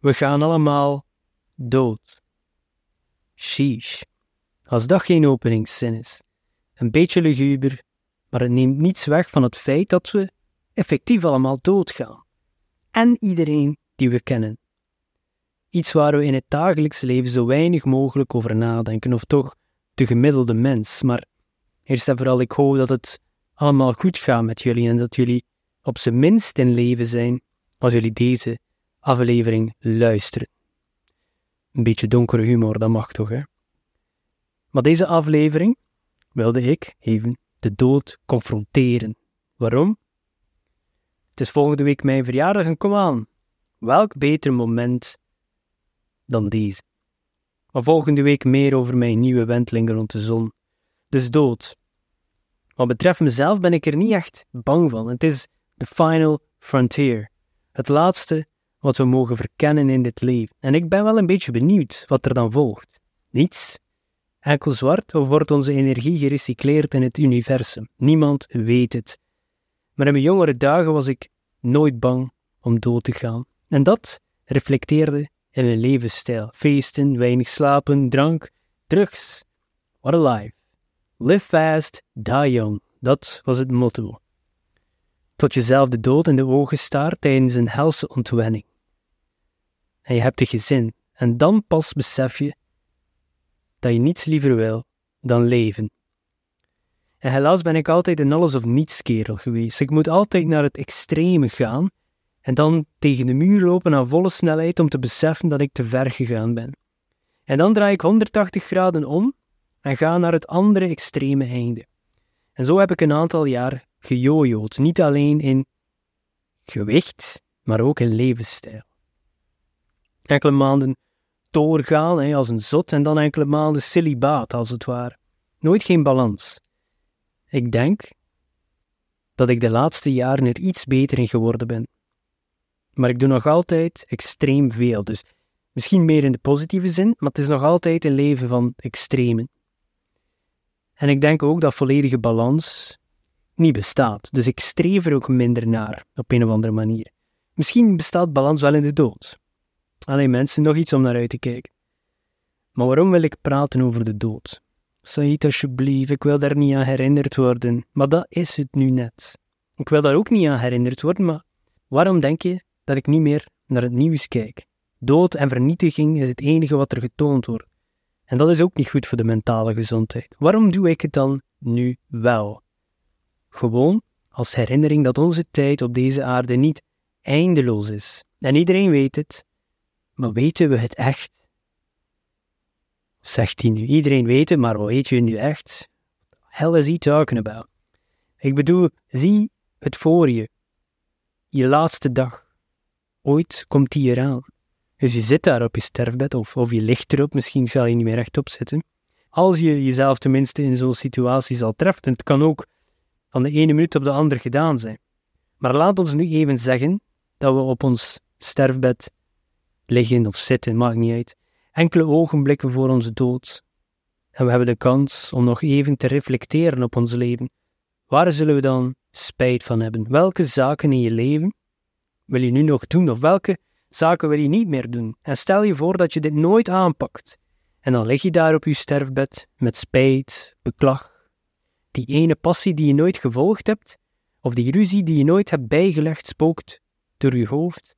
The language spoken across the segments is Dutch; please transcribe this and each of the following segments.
We gaan allemaal dood. Sheesh. Als dat geen openingszin is. Een beetje luguber, maar het neemt niets weg van het feit dat we effectief allemaal doodgaan. En iedereen die we kennen. Iets waar we in het dagelijks leven zo weinig mogelijk over nadenken, of toch de gemiddelde mens. Maar eerst en vooral, ik hoop dat het allemaal goed gaat met jullie en dat jullie op zijn minst in leven zijn als jullie deze aflevering luisteren. Een beetje donkere humor, dat mag toch, hè? Maar deze aflevering wilde ik even de dood confronteren. Waarom? Het is volgende week mijn verjaardag en kom aan. Welk beter moment dan deze? Maar volgende week meer over mijn nieuwe wenteling rond de zon. Dus dood. Wat betreft mezelf ben ik er niet echt bang van. Het is de final frontier. Het laatste wat we mogen verkennen in dit leven. En ik ben wel een beetje benieuwd wat er dan volgt. Niets? Enkel zwart of wordt onze energie gerecycleerd in het universum? Niemand weet het. Maar in mijn jongere dagen was ik nooit bang om dood te gaan. En dat reflecteerde in mijn levensstijl. Feesten, weinig slapen, drank, drugs. What a life. Live fast, die young. Dat was het motto. Tot jezelf de dood in de ogen staart tijdens een helse ontwenning. En je hebt de gezin. En dan pas besef je dat je niets liever wil dan leven. En helaas ben ik altijd een alles of niets kerel geweest. Ik moet altijd naar het extreme gaan en dan tegen de muur lopen aan volle snelheid om te beseffen dat ik te ver gegaan ben. En dan draai ik 180 graden om en ga naar het andere extreme einde. En zo heb ik een aantal jaar gejojoed, niet alleen in gewicht, maar ook in levensstijl. Enkele maanden doorgaan hè, als een zot en dan enkele maanden celibaat als het ware. Nooit geen balans. Ik denk dat ik de laatste jaren er iets beter in geworden ben. Maar ik doe nog altijd extreem veel, dus misschien meer in de positieve zin, maar het is nog altijd een leven van extremen. En ik denk ook dat volledige balans niet bestaat, dus ik streef er ook minder naar, op een of andere manier. Misschien bestaat balans wel in de dood. Alleen mensen, nog iets om naar uit te kijken. Maar waarom wil ik praten over de dood? Said, alsjeblieft, ik wil daar niet aan herinnerd worden. Maar dat is het nu net. Ik wil daar ook niet aan herinnerd worden, maar waarom denk je dat ik niet meer naar het nieuws kijk? Dood en vernietiging is het enige wat er getoond wordt. En dat is ook niet goed voor de mentale gezondheid. Waarom doe ik het dan nu wel? Gewoon als herinnering dat onze tijd op deze aarde niet eindeloos is. En iedereen weet het, maar weten we het echt? Zegt hij nu. Iedereen weet het, maar wat weet je nu echt? Hell is he talking about? Ik bedoel, zie het voor je. Je laatste dag. Ooit komt die eraan. Dus je zit daar op je sterfbed, of, of je ligt erop, misschien zal je niet meer rechtop zitten. Als je jezelf tenminste in zo'n situatie zal treffen, en het kan ook van de ene minuut op de andere gedaan zijn. Maar laat ons nu even zeggen dat we op ons sterfbed liggen of zitten, maakt niet uit. Enkele ogenblikken voor onze dood. En we hebben de kans om nog even te reflecteren op ons leven. Waar zullen we dan spijt van hebben? Welke zaken in je leven wil je nu nog doen of welke zaken wil je niet meer doen? En stel je voor dat je dit nooit aanpakt. En dan lig je daar op je sterfbed met spijt, beklag, die ene passie die je nooit gevolgd hebt, of die ruzie die je nooit hebt bijgelegd spookt door je hoofd.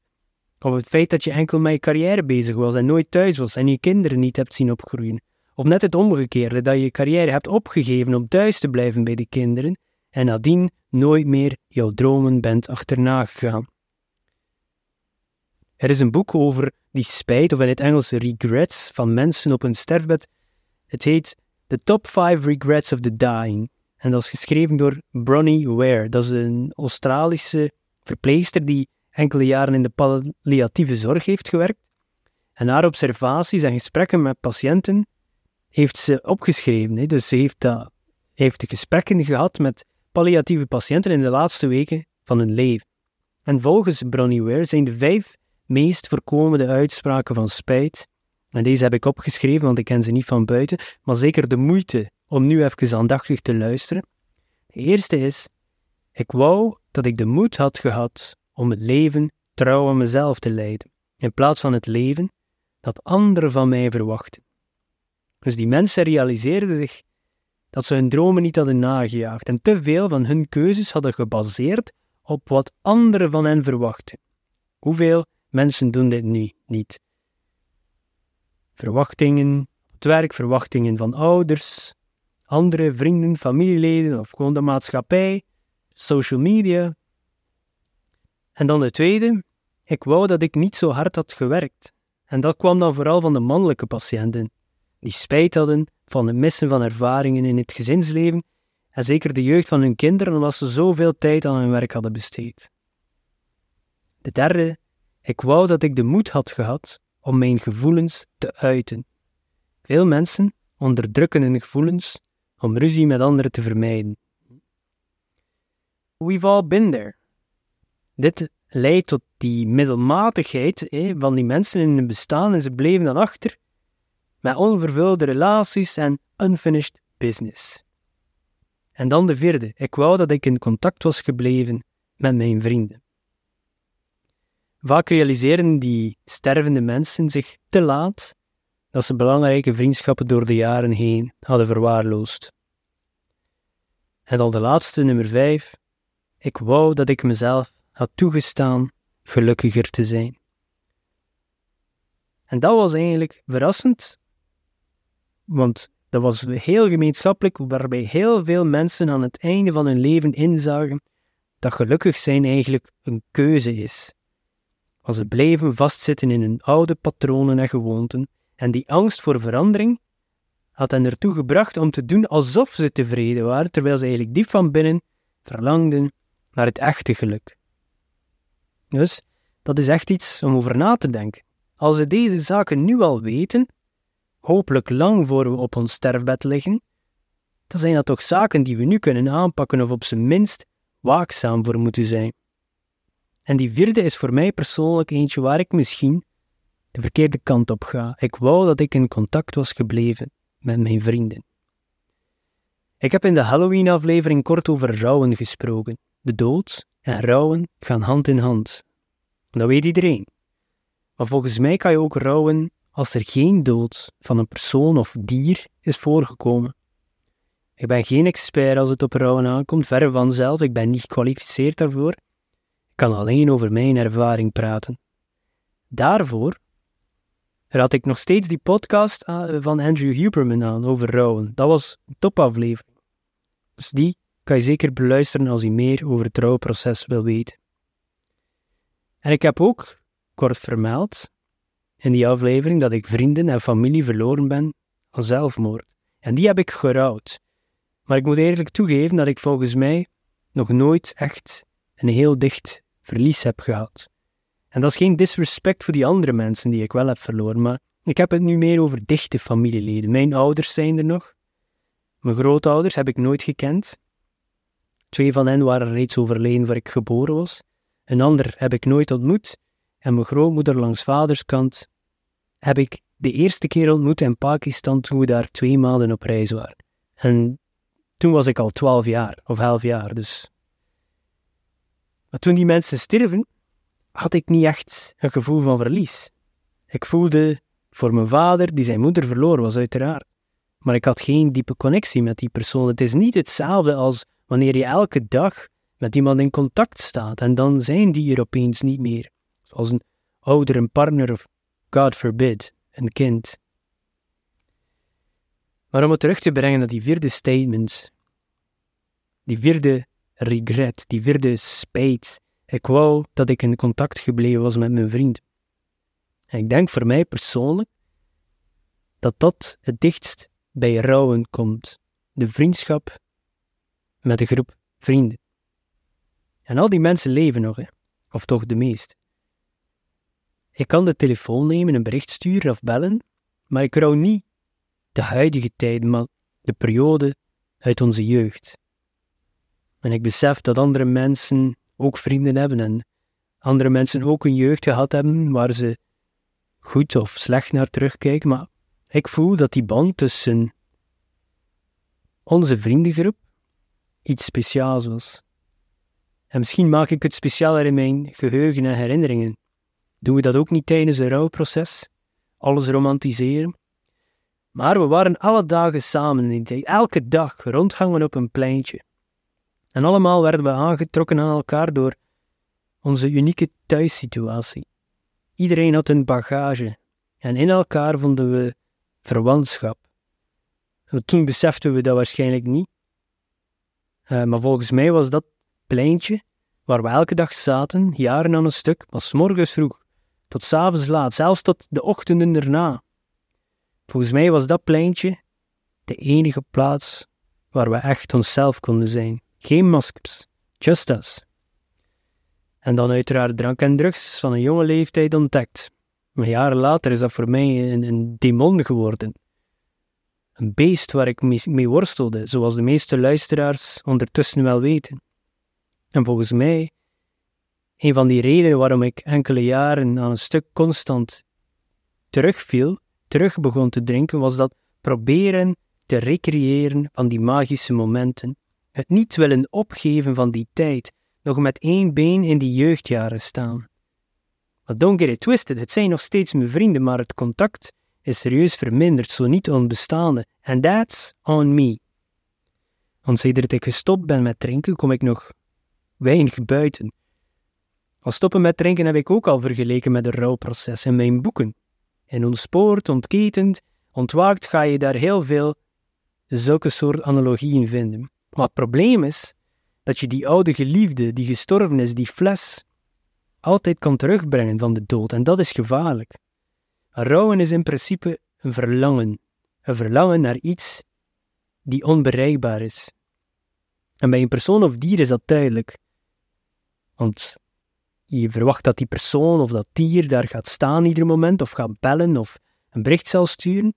Of het feit dat je enkel met je carrière bezig was en nooit thuis was en je kinderen niet hebt zien opgroeien. Of net het omgekeerde, dat je je carrière hebt opgegeven om thuis te blijven bij de kinderen en nadien nooit meer jouw dromen bent achterna gegaan. Er is een boek over die spijt, of in het Engels regrets, van mensen op hun sterfbed. Het heet The Top 5 Regrets of the Dying. En dat is geschreven door Bronnie Ware. Dat is een Australische verpleegster die enkele jaren in de palliatieve zorg heeft gewerkt. En haar observaties en gesprekken met patiënten heeft ze opgeschreven. Hè. Dus ze heeft, dat, heeft gesprekken gehad met palliatieve patiënten in de laatste weken van hun leven. En volgens Bronnie Ware zijn de vijf meest voorkomende uitspraken van spijt, en deze heb ik opgeschreven, want ik ken ze niet van buiten, maar zeker de moeite om nu even aandachtig te luisteren. De eerste is: Ik wou dat ik de moed had gehad om het leven trouw aan mezelf te leiden. in plaats van het leven dat anderen van mij verwachten. Dus die mensen realiseerden zich dat ze hun dromen niet hadden nagejaagd en te veel van hun keuzes hadden gebaseerd op wat anderen van hen verwachten. Hoeveel mensen doen dit nu niet? Verwachtingen het werk, verwachtingen van ouders, andere vrienden, familieleden of gewoon de maatschappij, social media. En dan de tweede, ik wou dat ik niet zo hard had gewerkt. En dat kwam dan vooral van de mannelijke patiënten, die spijt hadden van het missen van ervaringen in het gezinsleven en zeker de jeugd van hun kinderen omdat ze zoveel tijd aan hun werk hadden besteed. De derde, ik wou dat ik de moed had gehad om mijn gevoelens te uiten. Veel mensen onderdrukken hun gevoelens om ruzie met anderen te vermijden. We've all been there. Dit leidt tot die middelmatigheid van die mensen in hun bestaan en ze bleven dan achter met onvervulde relaties en unfinished business. En dan de vierde, ik wou dat ik in contact was gebleven met mijn vrienden. Vaak realiseren die stervende mensen zich te laat dat ze belangrijke vriendschappen door de jaren heen hadden verwaarloosd. En dan de laatste, nummer vijf, ik wou dat ik mezelf toegestaan gelukkiger te zijn. En dat was eigenlijk verrassend, want dat was heel gemeenschappelijk, waarbij heel veel mensen aan het einde van hun leven inzagen dat gelukkig zijn eigenlijk een keuze is. Als ze bleven vastzitten in hun oude patronen en gewoonten, en die angst voor verandering had hen ertoe gebracht om te doen alsof ze tevreden waren, terwijl ze eigenlijk diep van binnen verlangden naar het echte geluk. Dus dat is echt iets om over na te denken. Als we deze zaken nu al weten, hopelijk lang voor we op ons sterfbed liggen, dan zijn dat toch zaken die we nu kunnen aanpakken of op zijn minst waakzaam voor moeten zijn. En die vierde is voor mij persoonlijk eentje waar ik misschien de verkeerde kant op ga. Ik wou dat ik in contact was gebleven met mijn vrienden. Ik heb in de Halloween-aflevering kort over rouwen gesproken. De dood en rouwen gaan hand in hand. Dat weet iedereen. Maar volgens mij kan je ook rouwen als er geen dood van een persoon of dier is voorgekomen. Ik ben geen expert als het op rouwen aankomt, verre vanzelf, ik ben niet gekwalificeerd daarvoor. Ik kan alleen over mijn ervaring praten. Daarvoor raad ik nog steeds die podcast van Andrew Huberman aan over rouwen. Dat was een topaflevering. Dus die kan je zeker beluisteren als je meer over het rouwproces wil weten. En ik heb ook kort vermeld in die aflevering dat ik vrienden en familie verloren ben aan zelfmoord. En die heb ik gerouwd. Maar ik moet eerlijk toegeven dat ik volgens mij nog nooit echt een heel dicht verlies heb gehad. En dat is geen disrespect voor die andere mensen die ik wel heb verloren, maar ik heb het nu meer over dichte familieleden. Mijn ouders zijn er nog. Mijn grootouders heb ik nooit gekend. Twee van hen waren reeds overleden voor ik geboren was. Een ander heb ik nooit ontmoet. En mijn grootmoeder langs vaderskant heb ik de eerste keer ontmoet in Pakistan toen we daar twee maanden op reis waren. En toen was ik al twaalf jaar, of elf jaar, dus. Maar toen die mensen sterven, had ik niet echt een gevoel van verlies. Ik voelde voor mijn vader, die zijn moeder verloren was, uiteraard. Maar ik had geen diepe connectie met die persoon. Het is niet hetzelfde als wanneer je elke dag met iemand in contact staat en dan zijn die er opeens niet meer. Zoals een ouder, een partner of, God forbid, een kind. Maar om het terug te brengen naar die vierde statement, die vierde regret, die vierde spijt, ik wou dat ik in contact gebleven was met mijn vriend. En ik denk voor mij persoonlijk dat dat het dichtst bij rouwen komt. De vriendschap met een groep vrienden. En al die mensen leven nog, hè? of toch de meest. Ik kan de telefoon nemen, een bericht sturen of bellen, maar ik rouw niet de huidige tijd, maar de periode uit onze jeugd. En ik besef dat andere mensen ook vrienden hebben en andere mensen ook een jeugd gehad hebben waar ze goed of slecht naar terugkijken, maar ik voel dat die band tussen onze vriendengroep iets speciaals was. En misschien maak ik het specialer in mijn geheugen en herinneringen. Doen we dat ook niet tijdens een rouwproces? Alles romantiseren? Maar we waren alle dagen samen elke dag rondgangen op een pleintje. En allemaal werden we aangetrokken aan elkaar door onze unieke thuissituatie. Iedereen had een bagage en in elkaar vonden we verwantschap. Toen beseften we dat waarschijnlijk niet. Uh, maar volgens mij was dat pleintje waar we elke dag zaten, jaren aan een stuk, was morgens vroeg, tot s avonds laat, zelfs tot de ochtenden erna. Volgens mij was dat pleintje de enige plaats waar we echt onszelf konden zijn. Geen maskers, just us. En dan uiteraard drank en drugs van een jonge leeftijd ontdekt. Maar jaren later is dat voor mij een, een demon geworden. Een beest waar ik mee worstelde, zoals de meeste luisteraars ondertussen wel weten. En volgens mij, een van die redenen waarom ik enkele jaren aan een stuk constant terugviel, terug begon te drinken, was dat proberen te recreëren van die magische momenten. Het niet willen opgeven van die tijd, nog met één been in die jeugdjaren staan. Maar don't get it twisted, het zijn nog steeds mijn vrienden, maar het contact is serieus verminderd, zo niet onbestaande. And that's on me. Want sedert ik gestopt ben met drinken, kom ik nog weinig buiten. Al stoppen met drinken heb ik ook al vergeleken met een rouwproces in mijn boeken. In ontspoord, ontketend, ontwaakt ga je daar heel veel zulke soort analogieën vinden. Maar het probleem is dat je die oude geliefde, die gestorven is, die fles, altijd kan terugbrengen van de dood. En dat is gevaarlijk. Rouwen is in principe een verlangen. Een verlangen naar iets die onbereikbaar is. En bij een persoon of dier is dat duidelijk. Want je verwacht dat die persoon of dat dier daar gaat staan ieder moment, of gaat bellen, of een bericht zal sturen.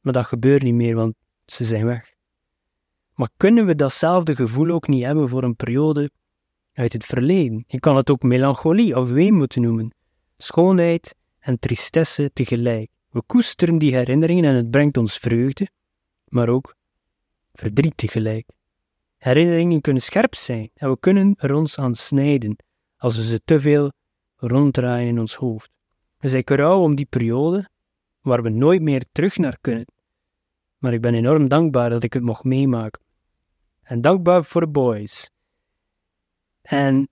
Maar dat gebeurt niet meer, want ze zijn weg. Maar kunnen we datzelfde gevoel ook niet hebben voor een periode uit het verleden? Je kan het ook melancholie of weemoed noemen. Schoonheid en tristesse tegelijk. We koesteren die herinneringen en het brengt ons vreugde, maar ook verdriet tegelijk. Herinneringen kunnen scherp zijn en we kunnen er ons aan snijden als we ze te veel ronddraaien in ons hoofd. We zijn rouw om die periode waar we nooit meer terug naar kunnen. Maar ik ben enorm dankbaar dat ik het mocht meemaken. En dankbaar voor de boys. En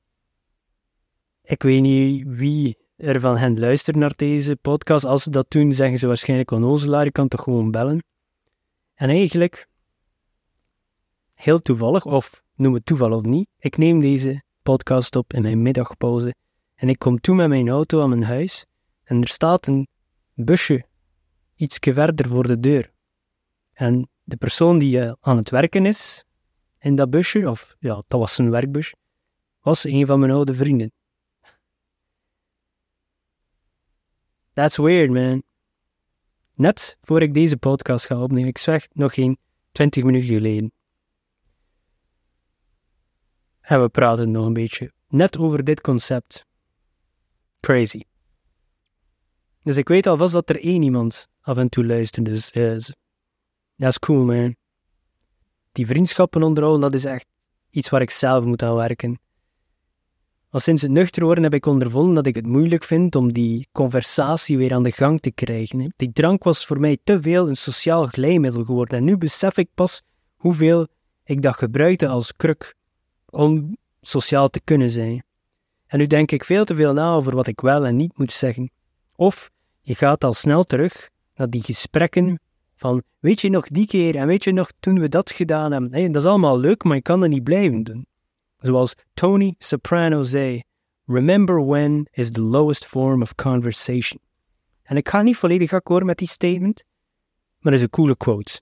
ik weet niet wie er van hen luistert naar deze podcast. Als ze dat doen, zeggen ze waarschijnlijk onnozelaar. Je kan toch gewoon bellen. En eigenlijk, heel toevallig, of noem het toeval of niet, ik neem deze podcast op in mijn middagpauze. En ik kom toe met mijn auto aan mijn huis. En er staat een busje iets verder voor de deur. En de persoon die eh, aan het werken is in dat busje, of ja, dat was zijn werkbus, was een van mijn oude vrienden. That's weird, man. Net voor ik deze podcast ga opnemen, ik zeg nog geen 20 minuten geleden. En we praten nog een beetje net over dit concept. Crazy. Dus ik weet alvast dat er één iemand af en toe luistert, dus dat is cool, man. Die vriendschappen onderhouden, dat is echt iets waar ik zelf moet aan werken. Al sinds het nuchter worden heb ik ondervonden dat ik het moeilijk vind om die conversatie weer aan de gang te krijgen. Die drank was voor mij te veel een sociaal glijmiddel geworden en nu besef ik pas hoeveel ik dat gebruikte als kruk om sociaal te kunnen zijn. En nu denk ik veel te veel na over wat ik wel en niet moet zeggen. Of je gaat al snel terug naar die gesprekken van weet je nog die keer en weet je nog toen we dat gedaan hebben. Dat is allemaal leuk, maar je kan het niet blijven doen. Zoals Tony Soprano zei: Remember when is the lowest form of conversation. En ik ga niet volledig akkoord met die statement, maar het is een coole quote.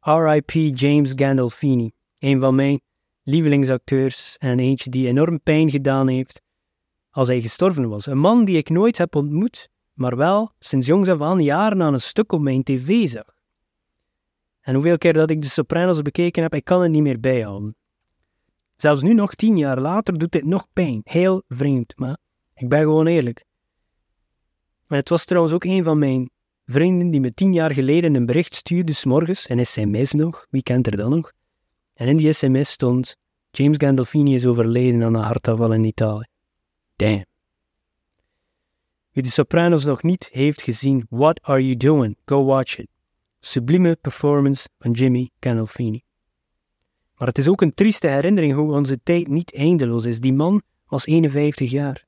R.I.P. James Gandolfini, een van mijn lievelingsacteurs en eentje die enorm pijn gedaan heeft als hij gestorven was. Een man die ik nooit heb ontmoet, maar wel sinds jongs af aan jaren aan een stuk op mijn tv zag. En hoeveel keer dat ik de Sopranos bekeken heb, ik kan het niet meer bijhouden. Zelfs nu nog tien jaar later doet dit nog pijn. Heel vreemd, maar ik ben gewoon eerlijk. Het was trouwens ook een van mijn vrienden die me tien jaar geleden een bericht stuurde, s'morgens, een sms nog, wie kent er dan nog? En in die sms stond, James Gandolfini is overleden aan een hartaanval in Italië. Damn. Wie de Sopranos nog niet heeft gezien, What Are You Doing? Go watch it. Sublieme performance van Jimmy Gandolfini. Maar het is ook een trieste herinnering hoe onze tijd niet eindeloos is. Die man was 51 jaar.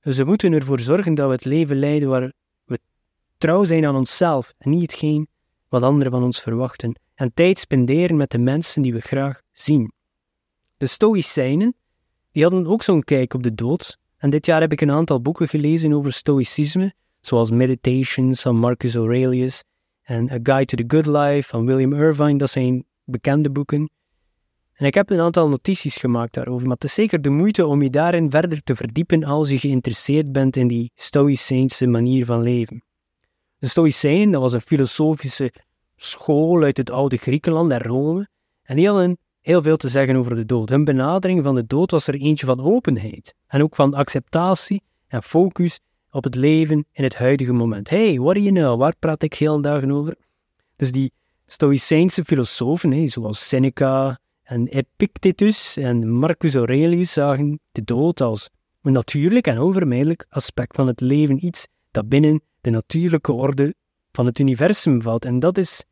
Dus we moeten ervoor zorgen dat we het leven leiden waar we trouw zijn aan onszelf en niet hetgeen wat anderen van ons verwachten. En tijd spenderen met de mensen die we graag zien. De Stoïcijnen, die hadden ook zo'n kijk op de dood. En dit jaar heb ik een aantal boeken gelezen over Stoïcisme, zoals Meditations van Marcus Aurelius en A Guide to the Good Life van William Irvine. Dat zijn bekende boeken. En ik heb een aantal notities gemaakt daarover, maar het is zeker de moeite om je daarin verder te verdiepen als je geïnteresseerd bent in die Stoïcijnse manier van leven. De Stoïcijnen, dat was een filosofische school uit het oude Griekenland en Rome, en die hadden heel veel te zeggen over de dood. Hun benadering van de dood was er eentje van openheid en ook van acceptatie en focus op het leven in het huidige moment. Hey, what do you know? Waar praat ik heel dagen over? Dus die Stoïcijnse filosofen, zoals Seneca en Epictetus en Marcus Aurelius, zagen de dood als een natuurlijk en onvermijdelijk aspect van het leven, iets dat binnen de natuurlijke orde van het universum valt. En dat is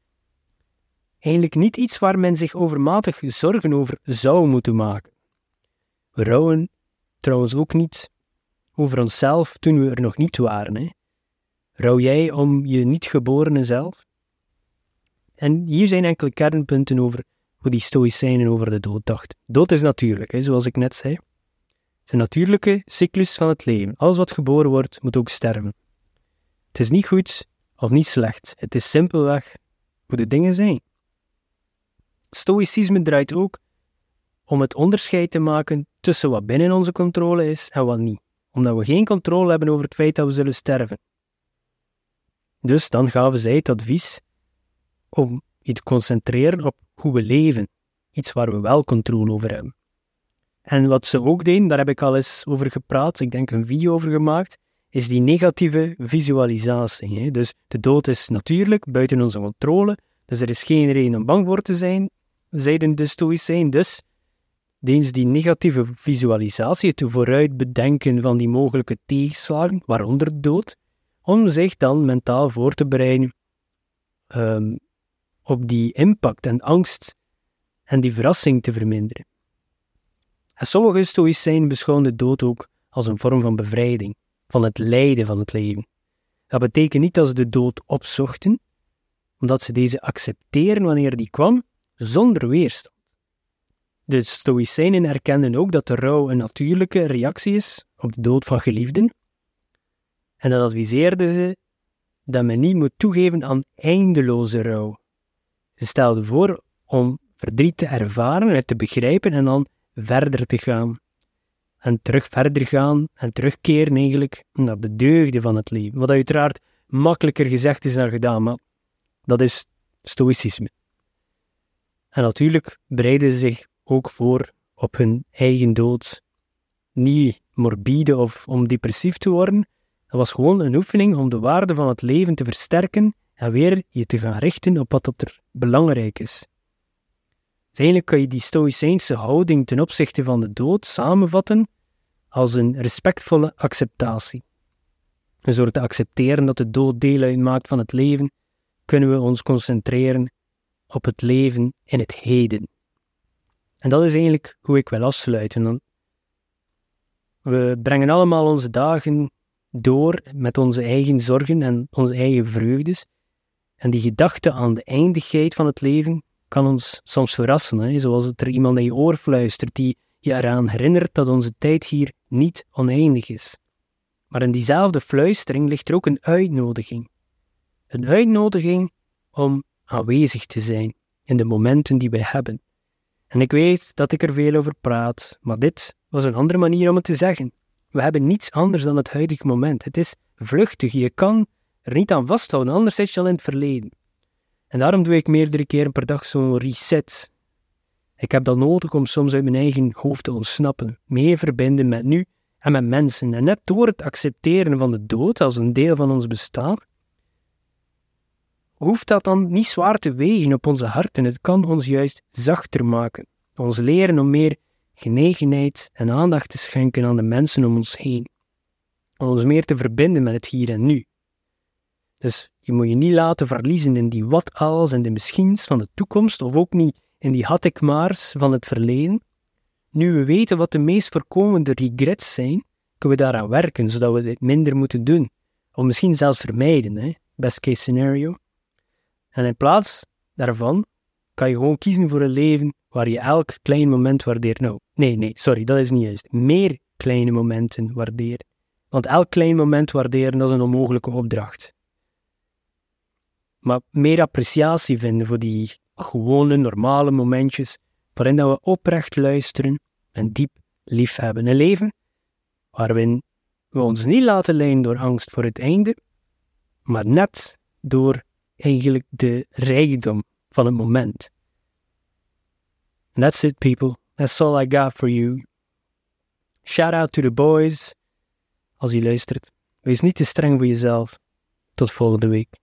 eigenlijk niet iets waar men zich overmatig zorgen over zou moeten maken. We rouwen trouwens ook niet over onszelf toen we er nog niet waren. Hè? Rouw jij om je niet geborene zelf? En hier zijn enkele kernpunten over hoe die stoïcijnen over de dood dachten. Dood is natuurlijk, hè, zoals ik net zei. Het is een natuurlijke cyclus van het leven. Alles wat geboren wordt, moet ook sterven. Het is niet goed of niet slecht. Het is simpelweg hoe de dingen zijn. Stoïcisme draait ook om het onderscheid te maken tussen wat binnen onze controle is en wat niet, omdat we geen controle hebben over het feit dat we zullen sterven. Dus dan gaven zij het advies om je te concentreren op hoe we leven, iets waar we wel controle over hebben. En wat ze ook deden, daar heb ik al eens over gepraat, ik denk een video over gemaakt, is die negatieve visualisatie. Dus de dood is natuurlijk buiten onze controle, dus er is geen reden om bang voor te zijn, zeiden de Stoïcijnen. Dus Deens die negatieve visualisatie, het vooruit bedenken van die mogelijke tegenslagen, waaronder dood, om zich dan mentaal voor te bereiden um, op die impact en angst en die verrassing te verminderen. En sommige stoïcijnen beschouwen de dood ook als een vorm van bevrijding, van het lijden van het leven. Dat betekent niet dat ze de dood opzochten, omdat ze deze accepteren wanneer die kwam, zonder weerstand. De Stoïcijnen erkenden ook dat de rouw een natuurlijke reactie is op de dood van geliefden, en dan adviseerden ze dat men niet moet toegeven aan eindeloze rouw. Ze stelden voor om verdriet te ervaren en te begrijpen en dan verder te gaan. En terug verder gaan en terugkeren eigenlijk naar de deugden van het leven. Wat uiteraard makkelijker gezegd is dan gedaan, maar dat is stoïcisme. En natuurlijk bereiden ze zich ook voor op hun eigen dood. Niet morbide of om depressief te worden, dat was gewoon een oefening om de waarde van het leven te versterken en weer je te gaan richten op wat er belangrijk is. Dus eigenlijk kan je die stoïcijnse houding ten opzichte van de dood samenvatten als een respectvolle acceptatie. Dus door te accepteren dat de dood deel uitmaakt van het leven, kunnen we ons concentreren op het leven in het heden. En dat is eigenlijk hoe ik wil afsluiten. We brengen allemaal onze dagen door met onze eigen zorgen en onze eigen vreugdes. En die gedachte aan de eindigheid van het leven kan ons soms verrassen, zoals het er iemand in je oor fluistert die je eraan herinnert dat onze tijd hier niet oneindig is. Maar in diezelfde fluistering ligt er ook een uitnodiging. Een uitnodiging om aanwezig te zijn in de momenten die wij hebben. En ik weet dat ik er veel over praat, maar dit was een andere manier om het te zeggen. We hebben niets anders dan het huidige moment. Het is vluchtig, je kan er niet aan vasthouden, anders zit je al in het verleden. En daarom doe ik meerdere keren per dag zo'n reset. Ik heb dat nodig om soms uit mijn eigen hoofd te ontsnappen, meer verbinden met nu en met mensen. En net door het accepteren van de dood als een deel van ons bestaan, hoeft dat dan niet zwaar te wegen op onze harten. Het kan ons juist zachter maken. Ons leren om meer genegenheid en aandacht te schenken aan de mensen om ons heen. om ons meer te verbinden met het hier en nu. Dus je moet je niet laten verliezen in die wat-als en de misschiens van de toekomst, of ook niet in die had ik maars van het verleden. Nu we weten wat de meest voorkomende regrets zijn, kunnen we daaraan werken, zodat we dit minder moeten doen. Of misschien zelfs vermijden, hè? best case scenario. En in plaats daarvan kan je gewoon kiezen voor een leven waar je elk klein moment waardeert. Nou, nee, nee, sorry, dat is niet juist. Meer kleine momenten waarderen. Want elk klein moment waarderen, dat is een onmogelijke opdracht. Maar meer appreciatie vinden voor die gewone, normale momentjes waarin dat we oprecht luisteren en diep lief hebben. Een leven waarin we ons niet laten leiden door angst voor het einde, maar net door eigenlijk de rijkdom van het moment. That's it, people. That's all I got for you. Shout out to the boys. Als je luistert, wees niet te streng voor jezelf. Tot volgende week.